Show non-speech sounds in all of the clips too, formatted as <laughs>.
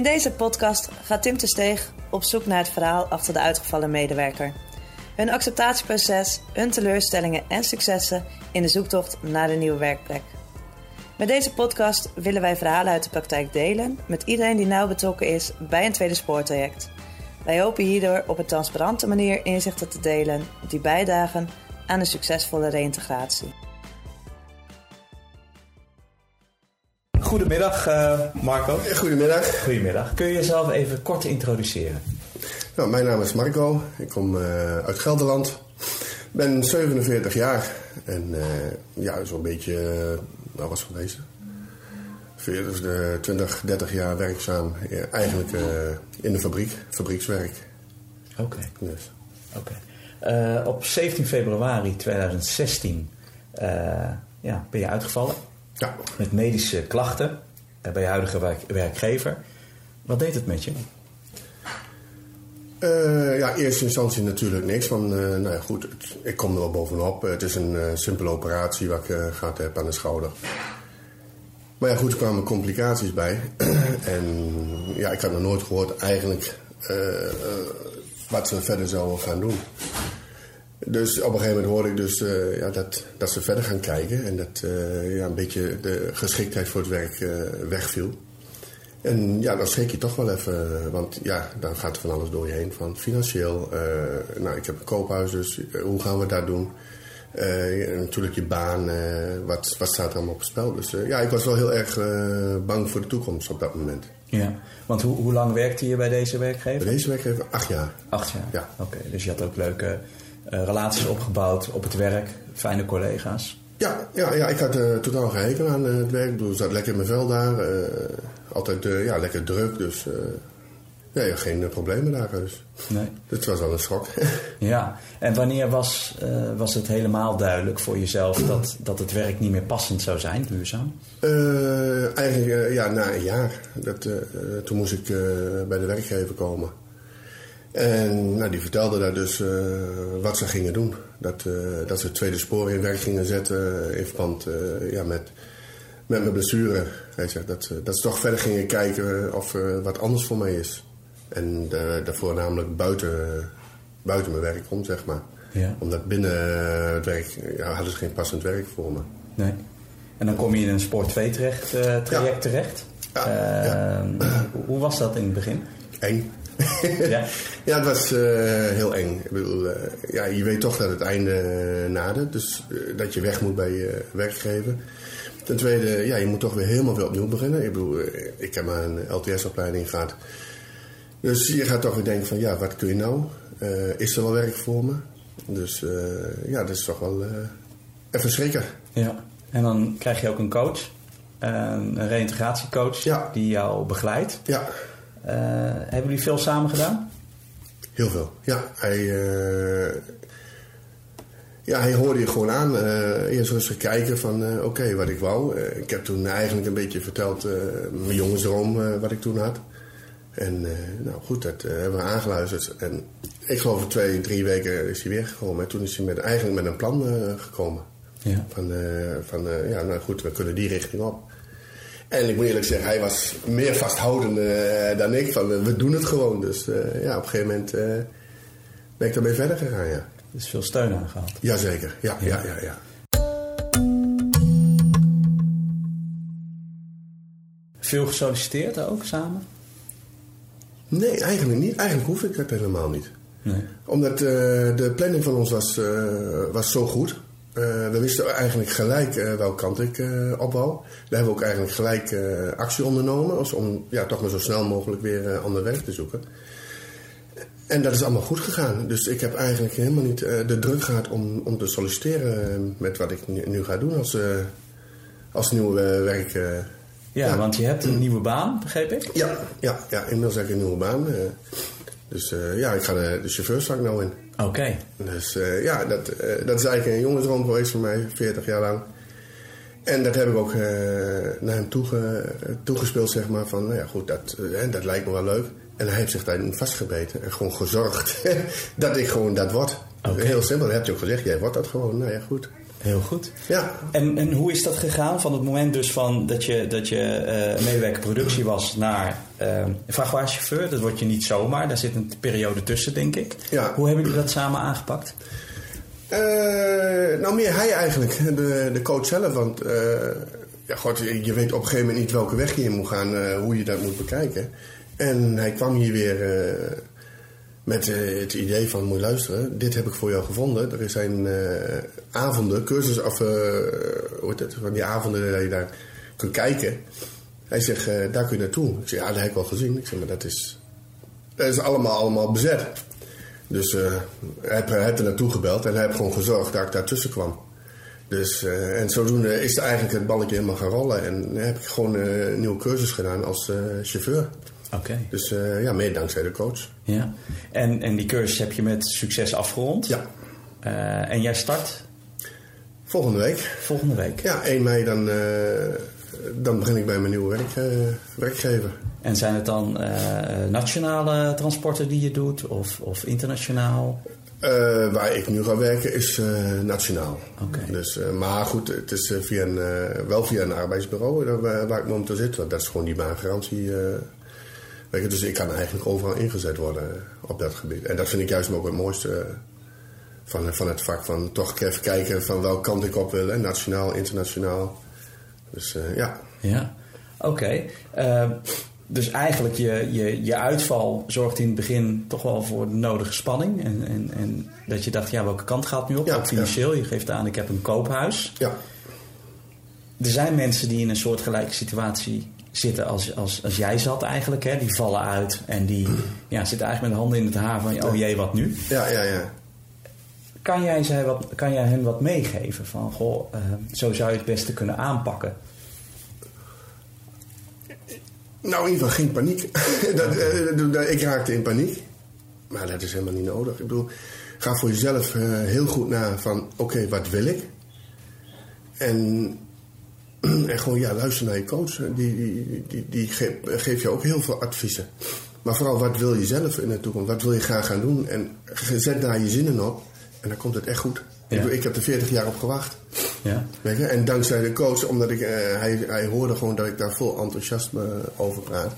In deze podcast gaat Tim Steeg op zoek naar het verhaal achter de uitgevallen medewerker. Hun acceptatieproces, hun teleurstellingen en successen in de zoektocht naar een nieuwe werkplek. Met deze podcast willen wij verhalen uit de praktijk delen met iedereen die nauw betrokken is bij een tweede spoortraject. Wij hopen hierdoor op een transparante manier inzichten te delen die bijdragen aan een succesvolle reïntegratie. Goedemiddag uh, Marco. Goedemiddag. Goedemiddag. Kun je jezelf even kort introduceren? Nou, mijn naam is Marco. Ik kom uh, uit Gelderland. ben 47 jaar. En uh, ja, zo'n beetje, waar was geweest? 40, de 20, 30 jaar werkzaam. Eigenlijk in de fabriek, fabriekswerk. Oké. Okay. Dus. Okay. op 17 februari 2016 ja, ben je uitgevallen. Ja. Met medische klachten bij je huidige werk, werkgever. Wat deed het met je? Uh, ja, in eerste instantie natuurlijk niks. Want uh, nou ja, goed, het, ik kom er wel bovenop. Het is een uh, simpele operatie wat ik gehad heb aan de schouder. Maar ja, goed, er kwamen complicaties bij. <clears throat> en ja, ik had nog nooit gehoord eigenlijk wat ze verder zouden gaan doen. Dus op een gegeven moment hoorde ik dus uh, ja, dat, dat ze verder gaan kijken. En dat uh, ja, een beetje de geschiktheid voor het werk uh, wegviel. En ja, dan schrik je toch wel even. Want ja, dan gaat er van alles door je heen. Van financieel. nou, ik heb een koophuis, dus hoe gaan we dat doen? natuurlijk je baan. wat, wat staat er allemaal op het spel? Dus ja, ik was wel heel erg bang voor de toekomst op dat moment. Ja, want hoe, hoe lang werkte je bij deze werkgever? Bij deze werkgever acht jaar. Acht jaar? Ja. Oké, dus je had ook leuke relaties opgebouwd op het werk, fijne collega's. Ja, ja, ja ik had uh, totaal geen hekel aan uh, het werk. Ik bedoel, zat lekker in mijn vel daar. altijd ja, lekker druk, dus ja, geen problemen daar. Dus. Nee. Het was wel een schok. <laughs> ja, en wanneer was, was het helemaal duidelijk voor jezelf dat, dat het werk niet meer passend zou zijn, duurzaam? eigenlijk ja, na een jaar. Dat, toen moest ik bij de werkgever komen. En nou, die vertelde daar dus uh, wat ze gingen doen. Dat, uh, dat ze het tweede spoor in werk gingen zetten in verband uh, ja, met, met mijn blessure. Hij zegt dat, dat ze toch verder gingen kijken of er wat anders voor mij is. En daarvoor namelijk buiten, buiten mijn werk om, zeg maar. Ja. Omdat binnen het werk ja, hadden ze geen passend werk voor me. Nee. En dan kom je in een Sport 2 terecht, traject ja. terecht. Ja. Hoe was dat in het begin? Eng ja? <laughs> ja, het was uh, heel eng. Ik bedoel, uh, ja, je weet toch dat het einde uh, nadert. Dus dat je weg moet bij je werkgever. Ten tweede, ja, je moet toch weer helemaal weer opnieuw beginnen. Ik bedoel, ik heb maar een LTS-opleiding gehad. Dus je gaat toch weer denken van, ja, wat kun je nou? is er wel werk voor me? Dus ja, dat is toch wel even schrikken. Ja, en dan krijg je ook een coach. Een reïntegratiecoach ja. die jou begeleidt. Ja. Uh, hebben jullie veel samen gedaan? Heel veel, ja. Hij, uh, ja, hij hoorde je gewoon aan. Uh, eerst rustig kijken van oké, okay, wat ik wou. ik heb toen eigenlijk een beetje verteld mijn jongensdroom wat ik toen had. En nou goed, dat hebben we aangeluisterd. En ik geloof twee, drie weken is hij weer gekomen. En toen is hij met, eigenlijk met een plan gekomen. Ja. Van, van ja, nou goed, we kunnen die richting op. En ik moet eerlijk zeggen, hij was meer vasthoudend uh, dan ik. Van, we doen het gewoon. Dus uh, ja, op een gegeven moment ben ik daarmee verder gegaan, ja. Dus veel steun aangehaald. Jazeker, ja, ja, ja, ja. Veel gesolliciteerd ook samen? Nee, eigenlijk niet. Eigenlijk hoef ik dat helemaal niet. Nee. Omdat de planning van ons was, was zo goed. Uh, we wisten eigenlijk gelijk uh, welke kant ik uh, op wou. We hebben ook eigenlijk gelijk actie ondernomen. Als om ja, toch maar zo snel mogelijk weer ander werk te zoeken. En dat is allemaal goed gegaan. Dus ik heb eigenlijk helemaal niet de druk gehad om, om te solliciteren met wat ik nu, nu ga doen als, als nieuwe werk. Ja, ja, want je hebt een nieuwe baan, begreep ik? Ja, ja, ja inmiddels heb ik een nieuwe baan. dus ja, ik ga de, de chauffeursvak nou in. Oké. Dus uh, ja, dat, uh, dat is eigenlijk een jongensdroom geweest voor mij, 40 jaar lang. En dat heb ik ook uh, naar hem toege, toegespeeld, zeg maar. Van, nou ja, goed, dat, dat lijkt me wel leuk. En hij heeft zich daarin vastgebeten en gewoon gezorgd <laughs> dat ik gewoon dat word. Okay. Heel simpel, dat heb je ook gezegd. Jij wordt dat gewoon, nou ja, goed. Heel goed. Ja. En, en hoe is dat gegaan van het moment dus van dat je, dat je medewerker productie was naar uh, vrachtwagenchauffeur. Dat word je niet zomaar. Daar zit een periode tussen, denk ik. Ja. Hoe hebben jullie dat samen aangepakt? Uh, nou, meer hij eigenlijk, de, de coach zelf. Want uh, ja, God, je weet op een gegeven moment niet welke weg je in moet gaan, uh, hoe je dat moet bekijken. En hij kwam hier weer met het idee van, moet je luisteren, dit heb ik voor jou gevonden. Er zijn avonden, cursus, of hoe heet het, van die avonden dat je daar kunt kijken. Hij zegt, daar kun je naartoe. Ik zeg, ja, dat heb ik wel gezien. Ik zeg, maar dat is, dat is allemaal, allemaal bezet. Dus uh, hij heeft er naartoe gebeld en hij heeft gewoon gezorgd dat ik daartussen kwam. Dus, uh, en zodoende is er eigenlijk het balletje helemaal gaan rollen. En heb ik gewoon een nieuwe cursus gedaan als chauffeur. Oké. Okay. Dus ja, meer dankzij de coach. Ja. En, en die cursus heb je met succes afgerond? Ja. en jij start? Volgende week. Volgende week? Ja, 1 mei dan, dan begin ik bij mijn nieuwe werk, werkgever. En zijn het dan uh, nationale transporten die je doet of, of internationaal? Uh, waar ik nu ga werken is uh, nationaal. Okay. Dus, maar goed, het is via een, wel via een arbeidsbureau waar, waar ik momenteel zit. Want dat is gewoon die baangarantie. Dus ik kan eigenlijk overal ingezet worden op dat gebied. En dat vind ik juist ook het mooiste van, van het vak. Van toch even kijken van welke kant ik op wil. Hè? Nationaal, internationaal. Dus ja. Ja, oké. Okay. Dus eigenlijk je, je, je uitval zorgt in het begin toch wel voor de nodige spanning. En, en, en dat je dacht, ja, welke kant gaat het nu op? Ja, ook financieel. Je geeft aan, ik heb een koophuis. Ja. Er zijn mensen die in een soortgelijke situatie zitten als, als, als jij zat eigenlijk. Hè? Die vallen uit en die ja, zitten eigenlijk met de handen in het haar van... oh jee, wat nu? Ja, ja, ja. Kan jij, zij wat, kan jij hen wat meegeven? Van, goh, uh, zo zou je het beste kunnen aanpakken. Nou, in ieder geval geen paniek. <laughs> dat, uh, ik raakte in paniek. Maar dat is helemaal niet nodig. Ik bedoel, ga voor jezelf uh, heel goed na van... oké, wat wil ik? En, <clears throat> en gewoon, ja, luister naar je coach. Die, die, die, die geeft geef je ook heel veel adviezen. Maar vooral, wat wil je zelf in de toekomst? Wat wil je graag gaan doen? En zet daar je zinnen op. En dan komt het echt goed. Ja. Ik, ik heb er 40 jaar op gewacht. Ja. Weet je? En dankzij de coach, omdat ik, uh, hij, hij hoorde gewoon dat ik daar vol enthousiasme over praat.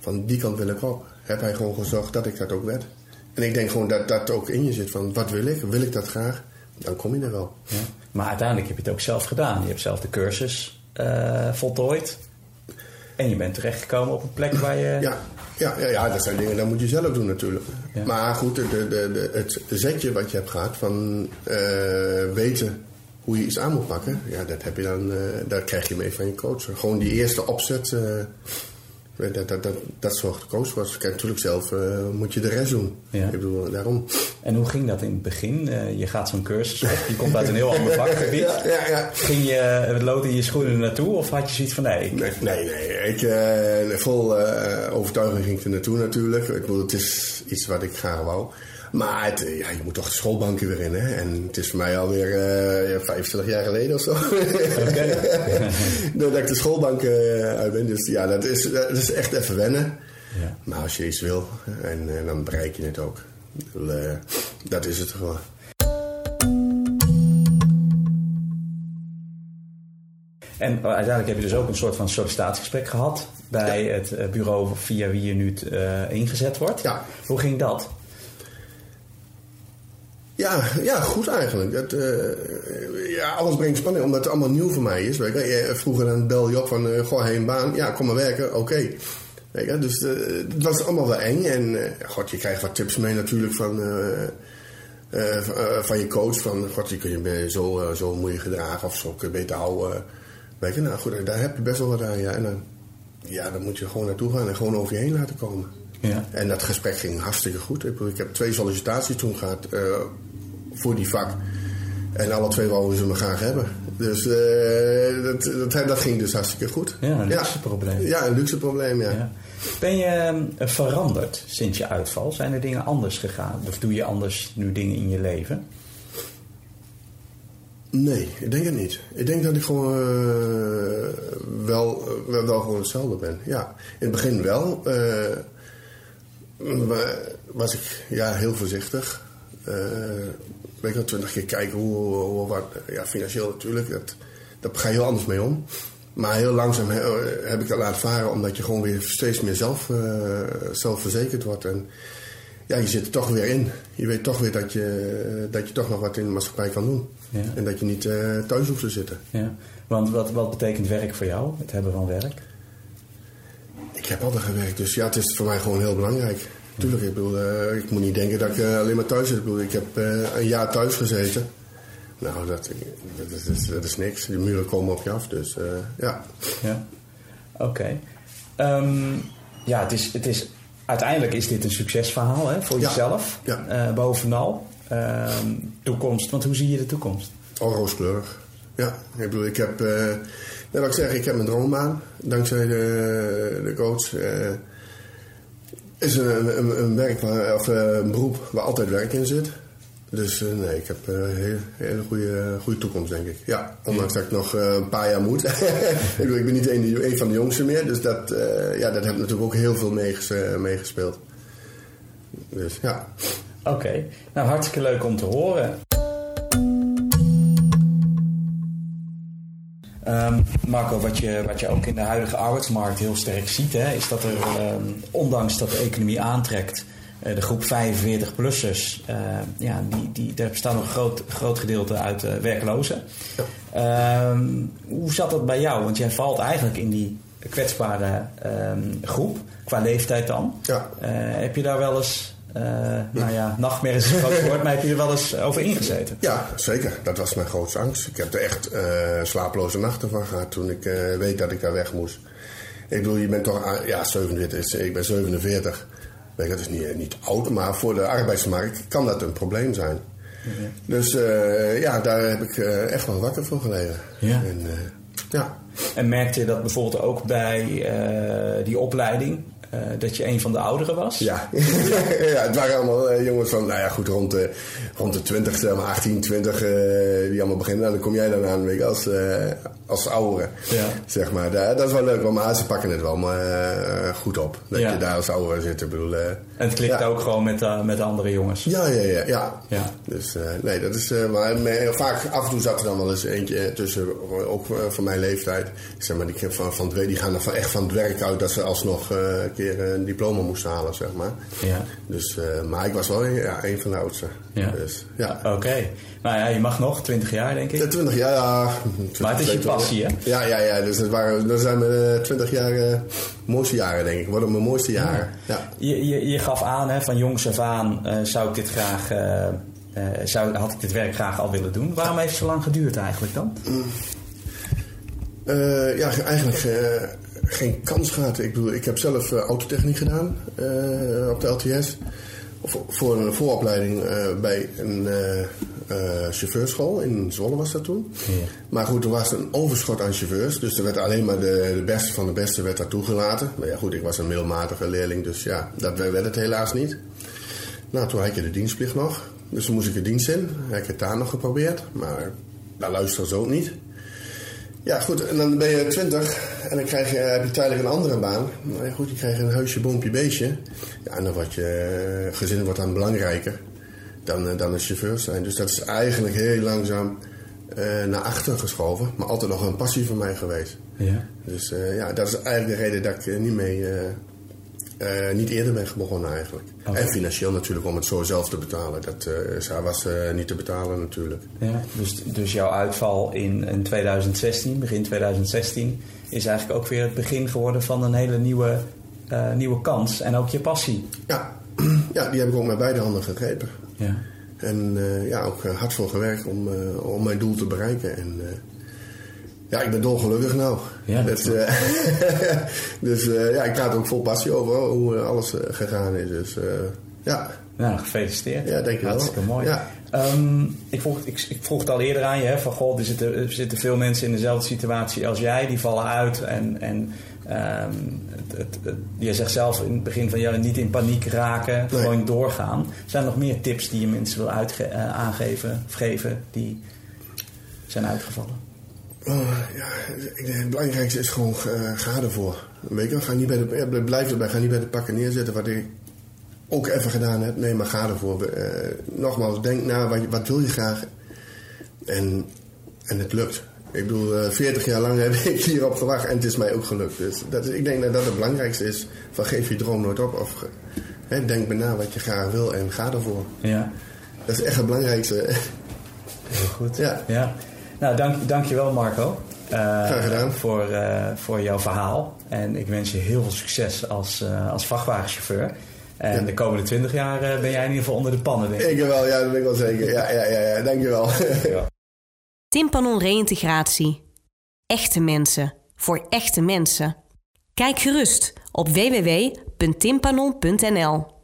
Van die kant wil ik op. Heb hij gewoon gezorgd dat ik dat ook werd. En ik denk gewoon dat dat ook in je zit. Van wat wil ik? Wil ik dat graag? Dan kom je er wel. Ja. Maar uiteindelijk heb je het ook zelf gedaan. Je hebt zelf de cursus uh, voltooid. En je bent terechtgekomen op een plek waar je... Ja, ja, ja, ja, dat zijn dingen, dat moet je zelf doen natuurlijk. Ja. Maar goed, de, de, de, het zetje wat je hebt gehad van uh, weten hoe je iets aan moet pakken, ja, dat, heb je dan, uh, dat krijg je mee van je coach. Gewoon die eerste opzet, uh, dat, dat, dat, dat zorgt de coach voor. Kijk, natuurlijk zelf moet je de rest doen. Ja. Ik bedoel, daarom. En hoe ging dat in het begin? je gaat zo'n cursus op, je komt uit een heel ander vakgebied. <laughs> ja, ja, ja. Ging je het lood in je schoenen naartoe of had je zoiets van nee? Nee, nee, nee. Ik, vol overtuiging ging ik er naartoe natuurlijk. Ik bedoel, het is iets wat ik graag wou. Maar het, ja, je moet toch de schoolbanken weer in. Hè? En het is voor mij alweer ja, 25 jaar geleden of zo. Okay. <laughs> dat ik de schoolbanken uit ben. Dus ja, dat is, dat is echt even wennen. Ja. Maar als je iets wil, en, en dan bereik je het ook. Dat is het gewoon. En uiteindelijk heb je dus ook een soort van sollicitatiegesprek gehad bij ja. het bureau via wie je nu uh, ingezet wordt. Ja. Hoe ging dat? Ja, ja, goed eigenlijk. Dat, uh, ja, alles brengt spanning, omdat het allemaal nieuw voor mij is. Weet je. Vroeger dan bel je op van, uh, goh, heen baan. Ja, kom maar werken, oké. Okay. Dus uh, het was allemaal wel eng. En god, je krijgt wat tips mee natuurlijk van, van je coach. Van, god, je kun je zo, zo moet je gedragen of zo kun je beter houden. Weet je, nou goed, daar heb je best wel wat aan. Ja. En dan, ja, dan moet je gewoon naartoe gaan en gewoon over je heen laten komen. Ja. En dat gesprek ging hartstikke goed. Ik, ik heb twee sollicitaties toen gehad uh, voor die vak. En alle twee wouden ze me graag hebben. Dus uh, dat, dat, dat, ging dus hartstikke goed. Ja, een luxe ja. probleem. Ja, een luxe probleem, ja. ja. Ben je uh, veranderd sinds je uitval? Zijn er dingen anders gegaan? Of doe je anders nu dingen in je leven? Nee, ik denk het niet. Ik denk dat ik gewoon uh, wel, wel, wel gewoon hetzelfde ben. Ja, in het begin wel. Maar was ik ja, heel voorzichtig. Weet wel, twintig keer kijken hoe, hoe wat, ja, financieel natuurlijk, dat, daar ga je heel anders mee om. Maar heel langzaam he- heb ik dat laten varen, omdat je gewoon weer steeds meer zelf, eh, zelfverzekerd wordt. En ja, je zit er toch weer in. Je weet toch weer dat je, dat je toch nog wat in de maatschappij kan doen. Ja. En dat je niet eh, thuis hoeft te zitten. Ja. Want wat, wat betekent werk voor jou, het hebben van werk? Ik heb altijd gewerkt, dus ja, het is voor mij gewoon heel belangrijk. Tuurlijk, ik, bedoel, eh, ik moet niet denken dat ik eh, alleen maar thuis zit. Ik, bedoel, ik heb een jaar thuis gezeten. Nou, dat, dat, is, dat, is, dat is niks. Die muren komen op je af, dus ja. Ja. Oké. Ehm, ja, het is, het is, uiteindelijk is dit een succesverhaal hè, voor Ja. jezelf. Ja. Bovenal. Ehm, toekomst, want hoe zie je de toekomst? Al rooskleurig. Ja, ik bedoel, ik heb... net wat ik zeg, ik heb mijn droombaan. Dankzij de, de coach. eh is een, een, werk of eh, een beroep waar altijd werk in zit. Dus nee, ik heb een hele, goede, goede toekomst, denk ik. Ja, ondanks dat ik nog een paar jaar moet. <laughs> ik, bedoel, ik ben niet een, van de jongsten meer. Dus dat, ja, dat heeft natuurlijk ook heel veel meeges, meegespeeld. Dus ja. Oké, nou hartstikke leuk om te horen. Ehm, Marco, wat je, wat je ook in de huidige arbeidsmarkt heel sterk ziet, hè, is dat er, ehm, ondanks dat de economie aantrekt, eh, de groep 45-plussers, eh, ja, die, die, daar bestaat nog een groot, groot gedeelte uit eh, werklozen. Ehm, hoe zat dat bij jou? Want jij valt eigenlijk in die kwetsbare groep, qua leeftijd dan. Ja. Heb je daar wel eens, eh, nou ja, nachtmerries is een groot woord, maar heb je er wel eens over ingezeten? Ja, zeker. Dat was mijn grootste angst. Ik heb er echt eh, slapeloze nachten van gehad toen ik eh, weet dat ik daar weg moest. Ik bedoel, je bent toch, ah, ja, 47 is, ik ben 47. Weet je, dat is niet, niet oud, maar voor de arbeidsmarkt kan dat een probleem zijn. Dus ja, daar heb ik echt wel wakker voor gelegen. Ja. En, ja. En merkte je dat bijvoorbeeld ook bij die opleiding, eh, dat je een van de ouderen was? Ja. <laughs> ja, het waren allemaal eh, jongens van, nou ja, goed, rond de, rond de 20, zeg maar 18, 20, eh, die allemaal beginnen. En dan kom jij dan aan, weet je, als, als oudere, Ja. zeg maar. Dat, is wel leuk, want maar ze pakken het wel maar, eh, goed op. Dat Ja. je daar als oudere zit, ik bedoel... eh, En het klikt ja. ook gewoon met, eh, met de andere jongens. Ja, ja, ja. ja. Ja. Dus nee, dat is. eh, maar vaak af en toe zat er dan wel eens eentje tussen, ook van mijn leeftijd. Zeg maar, die, van, van het, die gaan er van, echt van het werk uit dat ze alsnog een keer een diploma moesten halen, zeg maar. Ja. Dus, maar ik was wel ja, een van de oudste. Ja. Dus, ja. Oké. Nou ja, je mag nog, 20 jaar denk ik. Ja, 20 jaar, ja. 20, Maar het is je 22. Passie, hè? Ja, ja, ja. Dus dat, waren, dat zijn mijn eh, 20 jaar eh, mooiste jaren, denk ik. Worden mijn mooiste jaren. Ja. Je, je, je gaf aan, hè, van jongs af aan eh, zou ik dit graag, zou, had ik dit werk graag al willen doen. Waarom heeft het zo lang geduurd eigenlijk dan? Ja, eigenlijk geen kans gehad. Ik bedoel, ik heb zelf autotechniek gedaan op de LTS. Voor, voor een vooropleiding bij een chauffeurschool in Zwolle was dat toen. Ja. Maar goed, er was een overschot aan chauffeurs. Dus er werd alleen maar de, de beste van de beste werd daar toegelaten. Maar ja goed, ik was een middelmatige leerling. Dus ja, dat werd het helaas niet. Nou, toen had je de dienstplicht nog. Dus toen moest ik de dienst in. Heb ik het daar nog geprobeerd. Maar daar luisteren ze ook niet. Ja, goed, en dan ben je 20 en dan krijg je, heb je tijdelijk een andere baan. Nou ja, goed, je krijgt een huisje, boompje, beestje. Ja, en dan wordt je eh, gezin wordt dan belangrijker dan, eh, dan een chauffeur zijn. Dus dat is eigenlijk heel langzaam eh, naar achter geschoven. Maar altijd nog een passie van mij geweest. Ja. Dus eh, ja, dat is eigenlijk de reden dat ik niet mee... niet eerder ben begonnen eigenlijk. En financieel natuurlijk om het zo zelf te betalen. Dat eh, was niet te betalen natuurlijk. Ja, dus, dus jouw uitval in, in 2016, begin 2016, is eigenlijk ook weer het begin geworden van een hele nieuwe, nieuwe kans. En ook je passie. Ja. <clears throat> ja, die heb ik ook met beide handen gegrepen. Ja. En eh, ja, ook eh, hard voor gewerkt om, eh, om mijn doel te bereiken. En ja, ik ben dolgelukkig nou. Ja, dat Dat, <laughs> dus eh, ja, ik praat ook vol passie over hoe alles gegaan is. Dus ja, Nou, gefeliciteerd. Ja, dankjewel. Hartstikke mooi. Ja. Ehm, ik, vroeg, ik, ik vroeg het al eerder aan je, hè, van goh, er zitten, er zitten veel mensen in dezelfde situatie als jij, die vallen uit. En, en het, het, het- je zegt zelf in het begin van ja, niet in paniek raken, Nee. gewoon doorgaan. Zijn er nog meer tips die je mensen wil uitge- eh, aangeven of geven die zijn uitgevallen? Oh, ja, het belangrijkste is gewoon eh, ga ervoor. Weet je, ga niet bij de, blijf erbij, ga niet bij de pakken neerzetten wat ik ook even gedaan heb. Nee, maar ga ervoor. Eh, nogmaals, denk na, wat, wat wil je graag? En, en het lukt. Ik bedoel, 40 jaar lang <laughs> heb ik hierop gewacht en het is mij ook gelukt. Dus dat is, ik denk dat dat het belangrijkste is. Van geef je droom nooit op. Of hè, denk maar na wat je graag wil en ga ervoor. Ja. Dat is echt het belangrijkste. Heel goed. Ja. ja. Nou, dank, dankjewel Marco. Uh, Graag gedaan. Voor, uh, voor jouw verhaal. En ik wens je heel veel succes als, uh, als vrachtwagenchauffeur. En ja. de komende 20 jaar ben jij in ieder geval onder de pannen, denk ik. Ik wel, ja, dat ben ik wel zeker. Ja, ja, ja, ja. dankjewel. dankjewel. Timpanon Reïntegratie. Echte mensen. Voor echte mensen. Kijk gerust op www.timpanon.nl